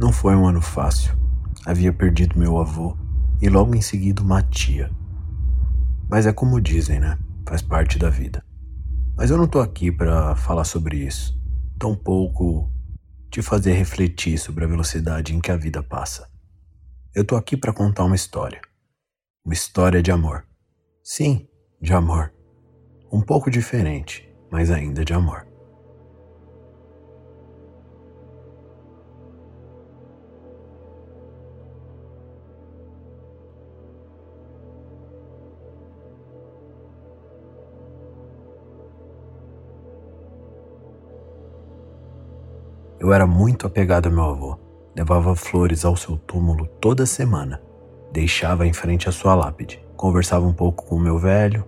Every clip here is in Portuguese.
Não foi um ano fácil. Havia perdido meu avô e logo em seguida uma tia. Mas é como dizem, né? Faz parte da vida. Mas eu não tô aqui para falar sobre isso. Tampouco te fazer refletir sobre a velocidade em que a vida passa. Eu tô aqui para contar uma história. Uma história de amor. Sim, de amor. Um pouco diferente, mas ainda de amor. Eu era muito apegado ao meu avô. Levava flores ao seu túmulo toda semana. Deixava em frente à sua lápide. Conversava um pouco com o meu velho,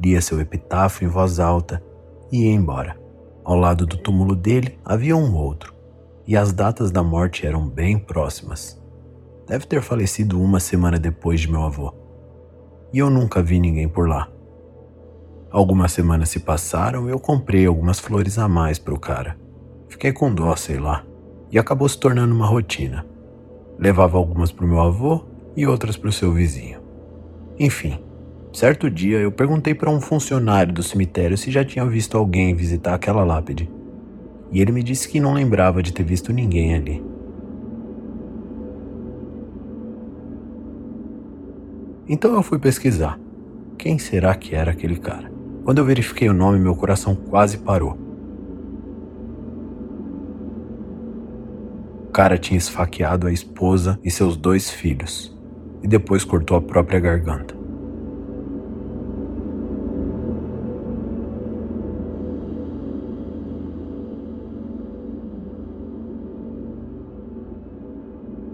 lia seu epitáfio em voz alta e ia embora. Ao lado do túmulo dele havia um outro, e as datas da morte eram bem próximas. Deve ter falecido uma semana depois de meu avô. E eu nunca vi ninguém por lá. Algumas semanas se passaram e eu comprei algumas flores a mais para o cara. Fiquei com dó, sei lá, e acabou se tornando uma rotina. Levava algumas para o meu avô e outras para o seu vizinho. Enfim, certo dia eu perguntei para um funcionário do cemitério se já tinha visto alguém visitar aquela lápide. E ele me disse que não lembrava de ter visto ninguém ali. Então eu fui pesquisar. Quem será que era aquele cara? Quando eu verifiquei o nome, meu coração quase parou. Cara tinha esfaqueado a esposa e seus dois filhos, e depois cortou a própria garganta.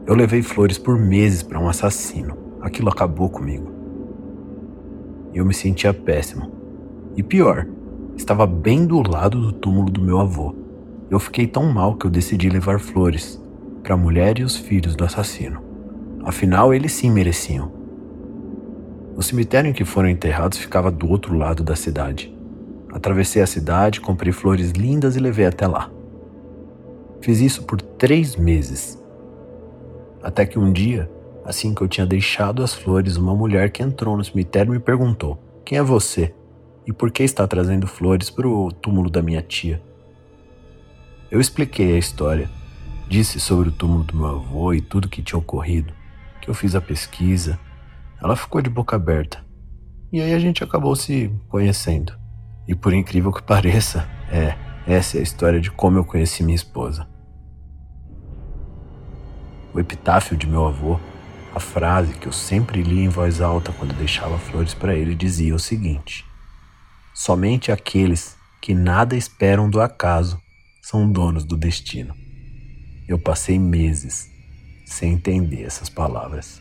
Eu levei flores por meses para um assassino. Aquilo acabou comigo. Eu me sentia péssimo. E pior, estava bem do lado do túmulo do meu avô. Eu fiquei tão mal que eu decidi levar flores para a mulher e os filhos do assassino. Afinal, eles sim mereciam. O cemitério em que foram enterrados ficava do outro lado da cidade. Atravessei a cidade, comprei flores lindas e levei até lá. Fiz isso por três meses. Até que um dia, assim que eu tinha deixado as flores, uma mulher que entrou no cemitério me perguntou: Quem é você? E por que está trazendo flores para o túmulo da minha tia? Eu expliquei a história Disse sobre o túmulo do meu avô e tudo que tinha ocorrido, que eu fiz a pesquisa. Ela ficou de boca aberta. E aí a gente acabou se conhecendo. E por incrível que pareça, é, essa é a história de como eu conheci minha esposa. O epitáfio de meu avô, a frase que eu sempre lia em voz alta quando deixava flores para ele, dizia o seguinte: Somente aqueles que nada esperam do acaso são donos do destino. Eu passei meses sem entender essas palavras.